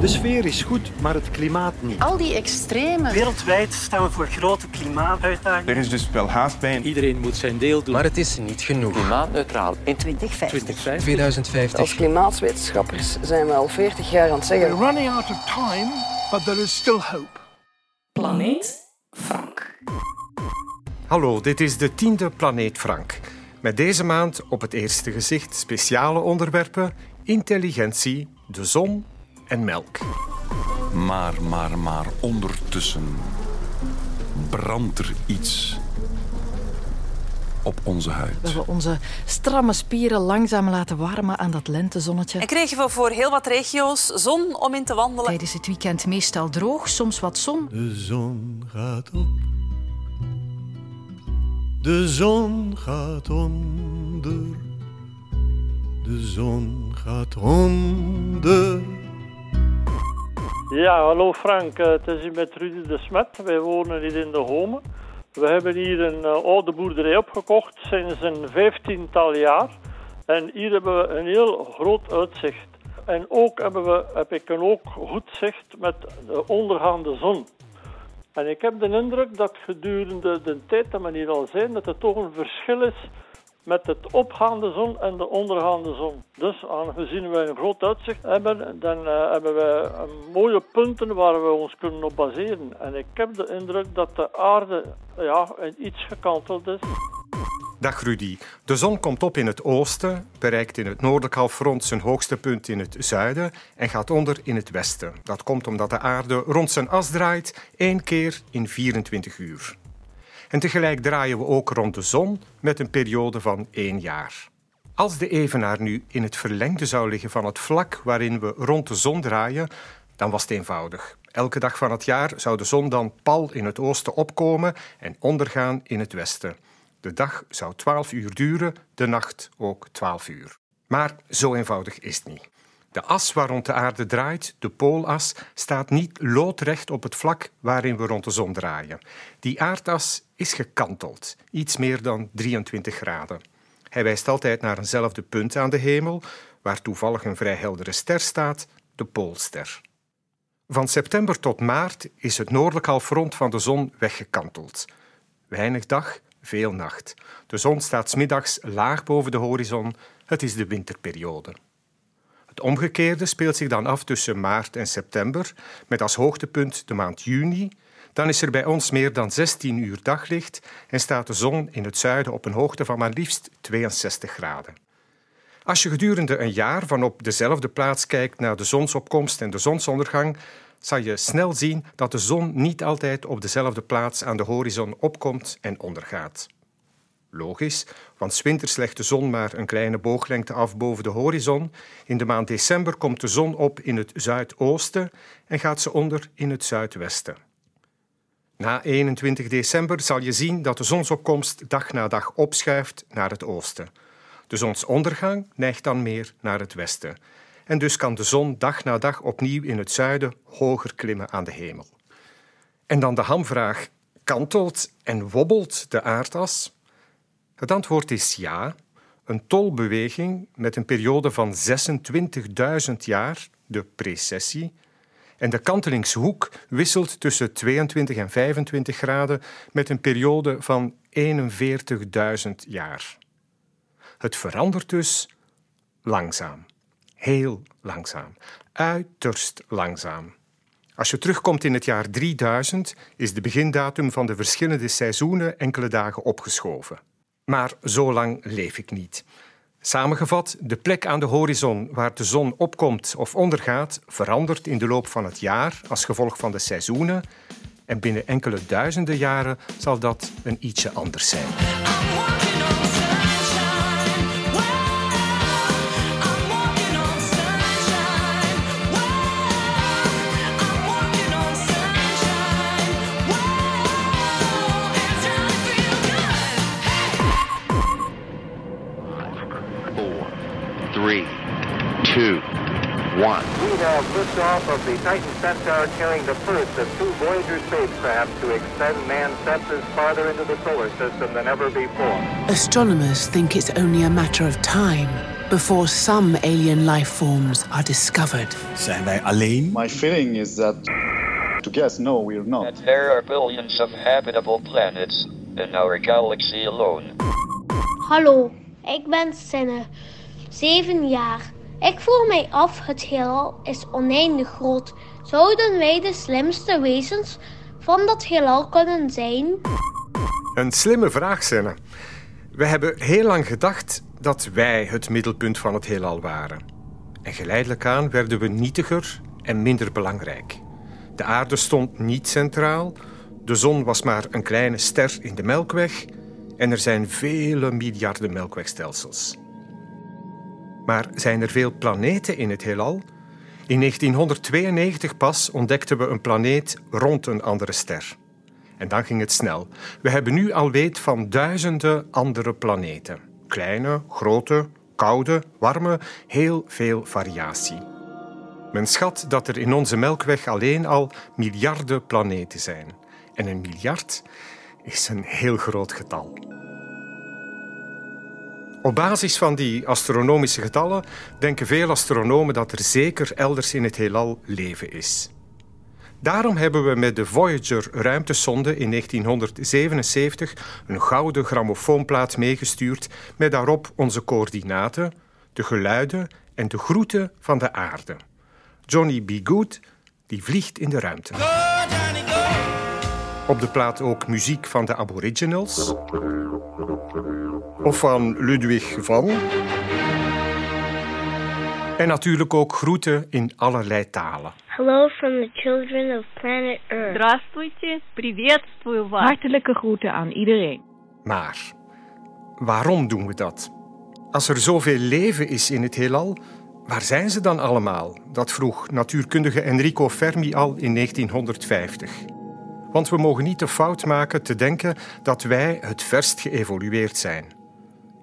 De sfeer is goed, maar het klimaat niet. Al die extreme. Wereldwijd staan we voor grote klimaatuitdagingen. Er is dus wel haast bij. Iedereen moet zijn deel doen. Maar het is niet genoeg. Klimaatneutraal in 2050. 2050. 2050. Als klimaatwetenschappers zijn we al 40 jaar aan het zeggen. We're running out of time, but there is still hope. Planeet Frank. Hallo, dit is de tiende Planeet Frank. Met deze maand op het eerste gezicht speciale onderwerpen intelligentie, de zon en melk. Maar, maar, maar ondertussen brandt er iets op onze huid. We hebben onze stramme spieren langzaam laten warmen aan dat lentezonnetje. En kregen we voor heel wat regio's zon om in te wandelen. Tijdens het weekend meestal droog, soms wat zon. De zon gaat op. De zon gaat onder. De zon gaat onder. Ja, hallo Frank. Eh, Het is hier met Rudy de Smet. Wij wonen hier in de Home. We hebben hier een eh, oude boerderij opgekocht sinds een vijftiental jaar. En hier hebben we een heel groot uitzicht. En ook hebben we, heb ik een ook goed zicht met de ondergaande zon. En ik heb de indruk dat gedurende de tijd dat we hier al zijn, dat er toch een verschil is met het opgaande zon en de ondergaande zon. Dus aangezien wij een groot uitzicht hebben, dan eh, hebben wij eh, mooie punten waar we ons kunnen op baseren. En ik heb de indruk dat de aarde ja, iets gekanteld is. Dag Rudy. De zon komt op in het oosten, bereikt in het noordelijk halfrond zijn hoogste punt in het zuiden en gaat onder in het westen. Dat komt omdat de aarde rond zijn as draait één keer in 24 uur. En tegelijk draaien we ook rond de zon met een periode van één jaar. Als de evenaar nu in het verlengde zou liggen van het vlak waarin we rond de zon draaien, dan was het eenvoudig. Elke dag van het jaar zou de zon dan pal in het oosten opkomen en ondergaan in het westen. De dag zou 12 uur duren, de nacht ook 12 uur. Maar zo eenvoudig is het niet. De as waar rond de aarde draait, de poolas, staat niet loodrecht op het vlak waarin we rond de zon draaien. Die aardas is gekanteld, iets meer dan 23 graden. Hij wijst altijd naar eenzelfde punt aan de hemel, waar toevallig een vrij heldere ster staat, de Poolster. Van september tot maart is het noordelijk halfrond van de zon weggekanteld. Weinig dag, veel nacht. De zon staat 's middags laag boven de horizon. Het is de winterperiode. Het omgekeerde speelt zich dan af tussen maart en september, met als hoogtepunt de maand juni. Dan is er bij ons meer dan 16 uur daglicht en staat de zon in het zuiden op een hoogte van maar liefst 62 graden. Als je gedurende een jaar van op dezelfde plaats kijkt naar de zonsopkomst en de zonsondergang, zal je snel zien dat de zon niet altijd op dezelfde plaats aan de horizon opkomt en ondergaat. Logisch, want 's winters legt de zon maar een kleine booglengte af boven de horizon. In de maand december komt de zon op in het zuidoosten en gaat ze onder in het zuidwesten. Na 21 december zal je zien dat de zonsopkomst dag na dag opschuift naar het oosten. De zonsondergang neigt dan meer naar het westen. En dus kan de zon dag na dag opnieuw in het zuiden hoger klimmen aan de hemel. En dan de hamvraag: kantelt en wobbelt de aardas? Het antwoord is ja. Een tolbeweging met een periode van 26.000 jaar, de precessie. En de kantelingshoek wisselt tussen 22 en 25 graden met een periode van 41.000 jaar. Het verandert dus langzaam. Heel langzaam. Uiterst langzaam. Als je terugkomt in het jaar 3000, is de begindatum van de verschillende seizoenen enkele dagen opgeschoven. Maar zo lang leef ik niet. Samengevat, de plek aan de horizon waar de zon opkomt of ondergaat, verandert in de loop van het jaar als gevolg van de seizoenen. En binnen enkele duizenden jaren zal dat een ietsje anders zijn. One. We have liftoff of the Titan Centaur carrying the first of two Voyager spacecraft to extend man's senses farther into the solar system than ever before. Astronomers think it's only a matter of time before some alien life forms are discovered. Zijn wij alleen? My feeling is that to guess no, we're not. That there are billions of habitable planets in our galaxy alone. Hallo, ik ben Sinne, 7 jaar. Ik voel mij af, het heelal is oneindig groot. Zouden wij de slimste wezens van dat heelal kunnen zijn? Een slimme vraag, Senne. We hebben heel lang gedacht dat wij het middelpunt van het heelal waren. En geleidelijk aan werden we nietiger en minder belangrijk. De aarde stond niet centraal, de zon was maar een kleine ster in de Melkweg en er zijn vele miljarden melkwegstelsels. Maar zijn er veel planeten in het heelal? In 1992 pas ontdekten we een planeet rond een andere ster. En dan ging het snel. We hebben nu al weet van duizenden andere planeten. Kleine, grote, koude, warme, heel veel variatie. Men schat dat er in onze Melkweg alleen al miljarden planeten zijn. En een miljard is een heel groot getal. Op basis van die astronomische getallen denken veel astronomen dat er zeker elders in het heelal leven is. Daarom hebben we met de Voyager ruimtesonde in 1977 een gouden grammofoonplaat meegestuurd met daarop onze coördinaten, de geluiden en de groeten van de aarde. Johnny B. Good die vliegt in de ruimte. Op de plaat ook muziek van de Aboriginals of van Ludwig van. En natuurlijk ook groeten in allerlei talen. Hello from the children of planet Earth. Здравствуйте, приветствую вас. Hartelijke groeten aan iedereen. Maar waarom doen we dat? Als er zoveel leven is in het heelal, waar zijn ze dan allemaal? Dat vroeg natuurkundige Enrico Fermi al in 1950. Want we mogen niet de fout maken te denken dat wij het verst geëvolueerd zijn.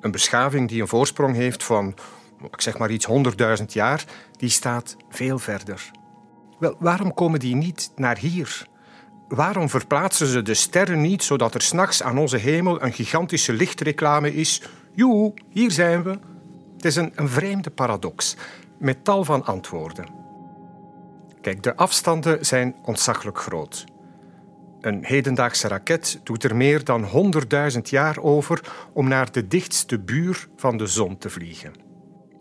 Een beschaving die een voorsprong heeft van, ik zeg maar iets, 100.000 jaar, die staat veel verder. Wel, waarom komen die niet naar hier? Waarom verplaatsen ze de sterren niet zodat er s'nachts aan onze hemel een gigantische lichtreclame is? Joe, hier zijn we. Het is een, een vreemde paradox, met tal van antwoorden. Kijk, de afstanden zijn ontzaglijk groot. Een hedendaagse raket doet er meer dan 100.000 jaar over om naar de dichtste buur van de zon te vliegen.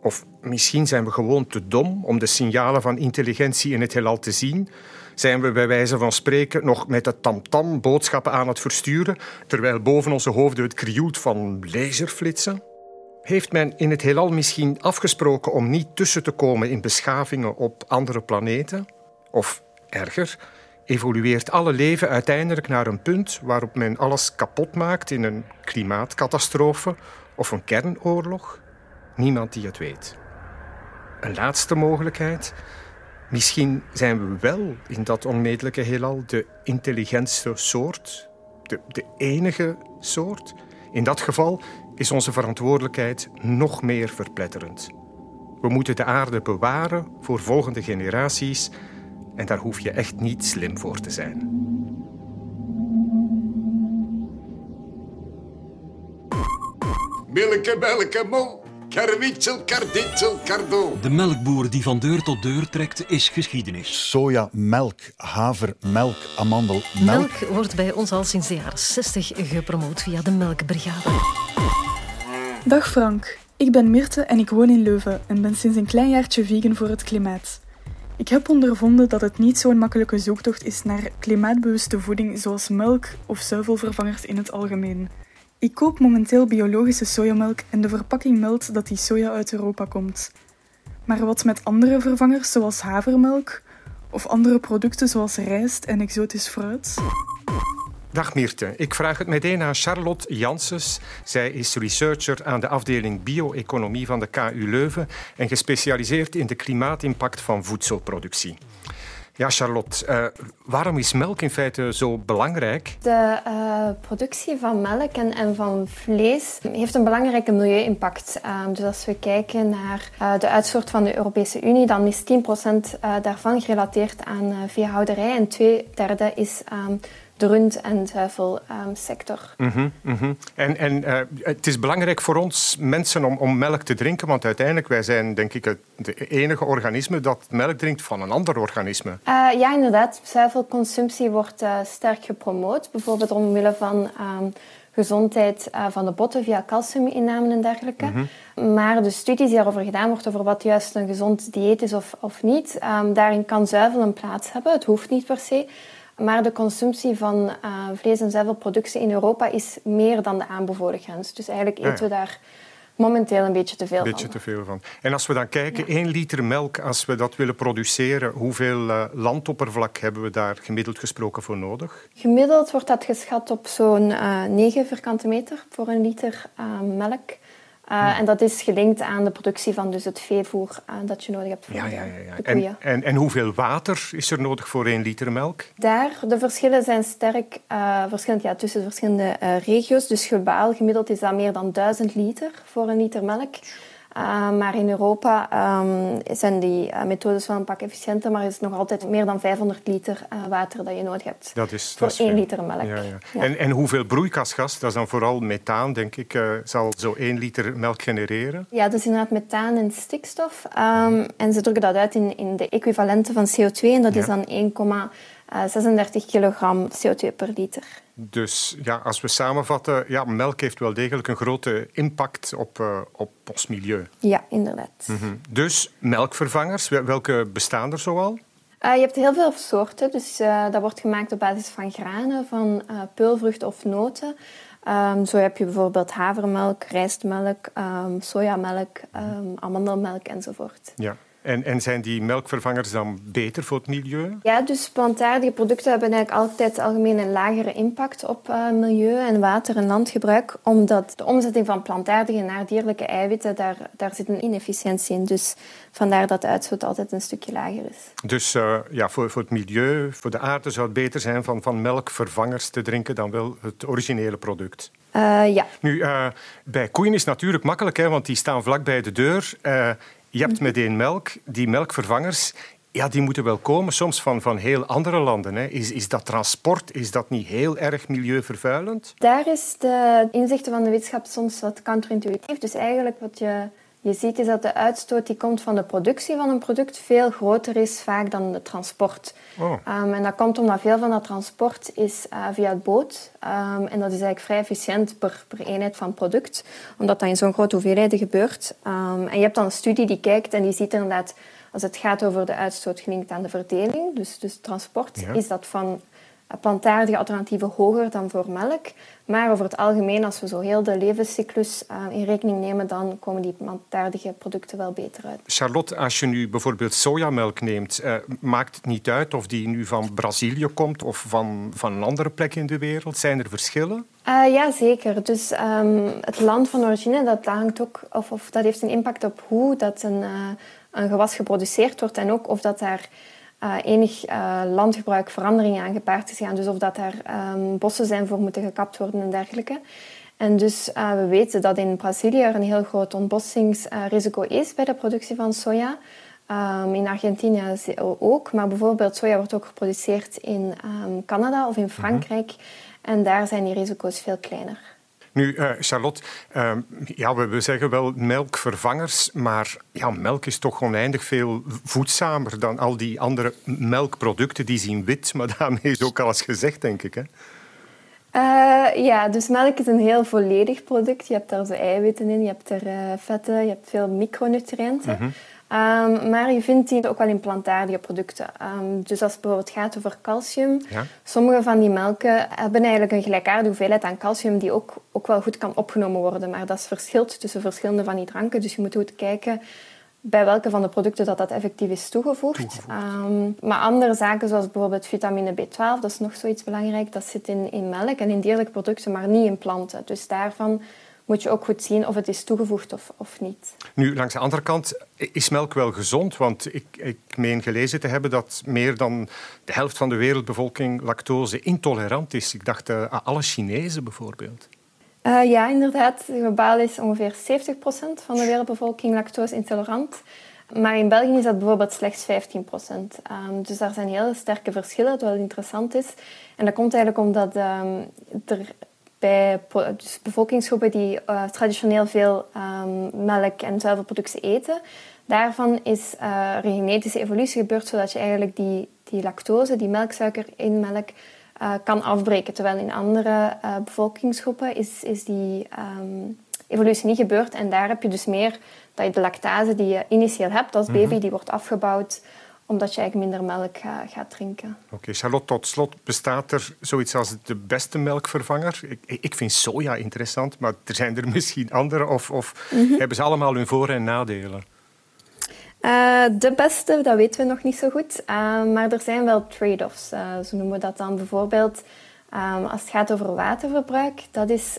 Of misschien zijn we gewoon te dom om de signalen van intelligentie in het heelal te zien. Zijn we bij wijze van spreken nog met de tamtam boodschappen aan het versturen, terwijl boven onze hoofden het krioelt van laserflitsen? Heeft men in het heelal misschien afgesproken om niet tussen te komen in beschavingen op andere planeten? Of erger, evolueert alle leven uiteindelijk naar een punt waarop men alles kapot maakt in een klimaatcatastrofe of een kernoorlog? Niemand die het weet. Een laatste mogelijkheid. Misschien zijn we wel in dat onmetelijke heelal de intelligentste soort, de, de enige soort. In dat geval is onze verantwoordelijkheid nog meer verpletterend. We moeten de aarde bewaren voor volgende generaties en daar hoef je echt niet slim voor te zijn. Milke, melke, mol. Karwitsel, karditsel, kardo. De melkboer die van deur tot deur trekt, is geschiedenis. Soja, melk, haver, melk, amandel, melk. Melk wordt bij ons al sinds de jaren 60 gepromoot via de Melkbrigade. Dag Frank, ik ben Mirte en ik woon in Leuven en ben sinds een klein jaartje vegan voor het klimaat. Ik heb ondervonden dat het niet zo'n makkelijke zoektocht is naar klimaatbewuste voeding zoals melk of zuivelvervangers in het algemeen. Ik koop momenteel biologische sojamelk en de verpakking meldt dat die soja uit Europa komt. Maar wat met andere vervangers zoals havermelk of andere producten zoals rijst en exotisch fruit? Dag Mirte, ik vraag het meteen aan Charlotte Janssens. Zij is researcher aan de afdeling bio-economie van de KU Leuven en gespecialiseerd in de klimaatimpact van voedselproductie. Ja, Charlotte, uh, waarom is melk in feite zo belangrijk? De uh, productie van melk en, en, van vlees heeft een belangrijke milieu-impact. Uh, dus als we kijken naar de uitstoot van de Europese Unie, dan is 10% daarvan gerelateerd aan veehouderij en twee derde is de rund- en zuivelsector. Um, mm -hmm, En, en uh, het is belangrijk voor ons mensen om, om melk te drinken, want uiteindelijk wij zijn denk ik het de enige organisme dat melk drinkt van een ander organisme. Uh, ja, inderdaad. Zuivelconsumptie wordt uh, sterk gepromoot, bijvoorbeeld omwille van um, gezondheid van de botten via calciuminname en dergelijke. Mm -hmm. Maar de studies die daarover gedaan worden, over wat juist een gezond dieet is of, of niet, um, daarin kan zuivel een plaats hebben. Het hoeft niet per se. Maar de consumptie van uh, vlees- en zuivelproductie in Europa is meer dan de aanbevolen grens. Dus eigenlijk eten we daar momenteel een beetje te veel beetje van. te veel van. En als we dan kijken, één liter melk, als we dat willen produceren, hoeveel uh, landoppervlak hebben we daar gemiddeld gesproken voor nodig? Gemiddeld wordt dat geschat op zo'n uh, 9 vierkante meter voor een liter melk. Uh, en dat is gelinkt aan de productie van dus het veevoer uh, dat je nodig hebt voor ja, ja, ja, de koeien. En, en, en, hoeveel water is er nodig voor één liter melk? Daar, de verschillen zijn sterk uh, verschillend ja, tussen de verschillende regio's. Dus globaal gemiddeld is dat meer dan 1000 liter voor een liter melk. Uh, maar in Europa um, zijn die uh, methodes wel een pak efficiënter, maar is het nog altijd meer dan 500 liter uh, water dat je nodig hebt dat is, voor dat is 1 veel. liter melk. Ja, ja. Ja. En, en, hoeveel broeikasgas, dat is dan vooral methaan, denk ik, zal zo 1 liter melk genereren? Ja, dat is inderdaad methaan en stikstof. Um, en ze drukken dat uit in, in de equivalenten van CO2 en dat is dan 1,36 kilogram CO2 per liter. Dus ja, als we samenvatten, ja, melk heeft wel degelijk een grote impact op, uh, op ons milieu. Ja, inderdaad. Mm -hmm. Dus melkvervangers, welke bestaan er zoal? Uh, je hebt heel veel soorten. Dus uh, dat wordt gemaakt op basis van granen, van peulvrucht of noten. Um, zo heb je bijvoorbeeld havermelk, rijstmelk, um, sojamelk, um, amandelmelk enzovoort. Ja. En, en, zijn die melkvervangers dan beter voor het milieu? Ja, dus plantaardige producten hebben eigenlijk altijd algemeen een lagere impact op uh, milieu en water- en landgebruik, omdat de omzetting van plantaardige naar dierlijke eiwitten, daar, daar zit een inefficiëntie in. Dus vandaar dat de uitstoot altijd een stukje lager is. Dus uh, ja, voor, voor het milieu, voor de aarde zou het beter zijn van, van melkvervangers te drinken dan wel het originele product? Uh, ja. Nu, bij koeien is het natuurlijk makkelijk, hè, want die staan vlak bij de deur. Je hebt meteen melk. Die melkvervangers, ja, die moeten wel komen, soms van, van heel andere landen. Hè. Is, is dat transport, is dat niet heel erg milieuvervuilend? Daar is de inzichten van de wetenschap soms wat counterintuïtief. Dus eigenlijk wat je, je ziet is dat de uitstoot die komt van de productie van een product veel groter is vaak dan de transport. Oh. Um, en dat komt omdat veel van dat transport is uh, via het boot. Um, en dat is eigenlijk vrij efficiënt per, per eenheid van product, omdat dat in zo'n grote hoeveelheden gebeurt. Um, en je hebt dan een studie die kijkt en die ziet inderdaad, als het gaat over de uitstoot gelinkt aan de verdeling, dus, dus transport, Ja. is dat van plantaardige alternatieven hoger dan voor melk. Maar over het algemeen, als we zo heel de levenscyclus uh, in rekening nemen, dan komen die plantaardige producten wel beter uit. Charlotte, als je nu bijvoorbeeld sojamelk neemt, uh, maakt het niet uit of die nu van Brazilië komt of van, van een andere plek in de wereld? Zijn er verschillen? Uh, ja, zeker. Dus um, het land van origine, dat, hangt ook, of, of dat heeft een impact op hoe dat een, uh, een gewas geproduceerd wordt en ook of dat daar uh, enig uh, landgebruik veranderingen aan gepaard is gaan. Dus of dat daar um, bossen zijn voor moeten gekapt worden en dergelijke. En dus uh, we weten dat in Brazilië er een heel groot ontbossingsrisico is bij de productie van soja. Um, in Argentinië ook, maar bijvoorbeeld soja wordt ook geproduceerd in um, Canada of in Frankrijk. Mm -hmm. En daar zijn die risico's veel kleiner. Nu, uh, Charlotte, uh, ja, we, we zeggen wel melkvervangers, maar ja, melk is toch oneindig veel voedzamer dan al die andere melkproducten. Die zien wit, maar daarmee is ook alles gezegd, denk ik. Hè? Uh, ja, dus melk is een heel volledig product. Je hebt daar zo eiwitten in, je hebt er uh, vetten, je hebt veel micronutriënten. Mm -hmm. Um, maar je vindt die ook wel in plantaardige producten. Um, dus als het bijvoorbeeld gaat over calcium, ja. sommige van die melken hebben eigenlijk een gelijkaardige hoeveelheid aan calcium die ook, ook wel goed kan opgenomen worden. Maar dat verschilt tussen verschillende van die dranken. Dus je moet goed kijken bij welke van de producten dat, dat effectief is toegevoegd. toegevoegd. Um, maar andere zaken zoals bijvoorbeeld vitamine B12, dat is nog zoiets belangrijk, dat zit in, in melk en in dierlijke producten, maar niet in planten. Dus daarvan moet je ook goed zien of het is toegevoegd of, of niet. Nu, langs de andere kant is melk wel gezond, want ik, ik meen gelezen te hebben dat meer dan de helft van de wereldbevolking lactose intolerant is. Ik dacht uh, aan alle Chinezen bijvoorbeeld. Uh, ja, inderdaad. Globaal is ongeveer 70% van de wereldbevolking lactose intolerant. Maar in België is dat bijvoorbeeld slechts 15 procent. Um, dus daar zijn heel sterke verschillen, wat wel interessant is. En dat komt eigenlijk omdat um, er bij dus bevolkingsgroepen die uh, traditioneel veel um, melk en zuivelproducten eten, daarvan is uh, er een genetische evolutie gebeurd, zodat je eigenlijk die, die lactose, die melksuiker in melk, uh, kan afbreken. Terwijl in andere bevolkingsgroepen is, is die evolutie niet gebeurd. En daar heb je dus meer dat je de lactase die je initieel hebt als baby, mhm. die wordt afgebouwd omdat je eigenlijk minder melk gaat drinken. Oké, Charlotte, tot slot, bestaat er zoiets als de beste melkvervanger? Ik, ik vind soja interessant, maar er zijn er misschien andere. Of, of mhm. hebben ze allemaal hun voor- en nadelen? Uh, de beste, dat weten we nog niet zo goed. Uh, maar er zijn wel trade-offs. Uh, zo noemen we dat dan bijvoorbeeld Um, als het gaat over waterverbruik, dat is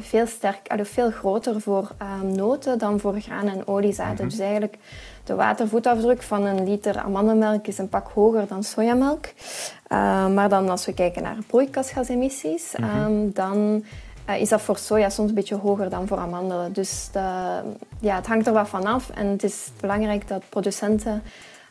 veel, sterk, veel groter voor um, noten dan voor graan- en oliezaden. Mm -hmm. Dus eigenlijk de watervoetafdruk van een liter amandelmelk is een pak hoger dan sojamelk. Uh, maar dan als we kijken naar broeikasgasemissies, mm -hmm. um, dan is dat voor soja soms een beetje hoger dan voor amandelen. Dus de, ja, het hangt er wat van af. En het is belangrijk dat producenten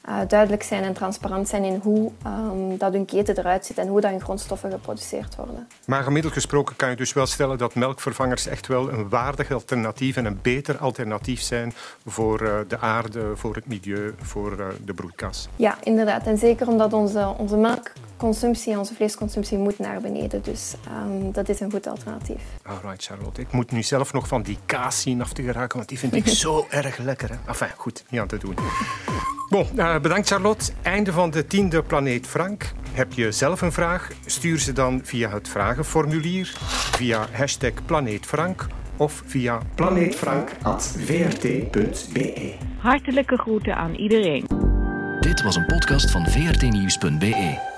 uh, duidelijk zijn en transparant zijn in hoe um, dat hun keten eruit ziet en hoe dat hun grondstoffen geproduceerd worden. Maar gemiddeld gesproken kan je dus wel stellen dat melkvervangers echt wel een waardig alternatief en een beter alternatief zijn voor uh, de aarde, voor het milieu, voor uh, de broedkas. Ja, inderdaad. En zeker omdat onze, onze melkconsumptie en onze vleesconsumptie moet naar beneden. Dus um, dat is een goed alternatief. Alright, Charlotte. Ik moet nu zelf nog van die kaas zien af te geraken, want die vind ik zo erg lekker. Hè? Enfin, goed, niet aan te doen. Bon, uh, bedankt Charlotte. Einde van de tiende Planeet Frank. Heb je zelf een vraag? Stuur ze dan via het vragenformulier, via hashtag Planeet Frank of via planeetfrank.vrt.be. Hartelijke groeten aan iedereen. Dit was een podcast van vrtnieuws.be.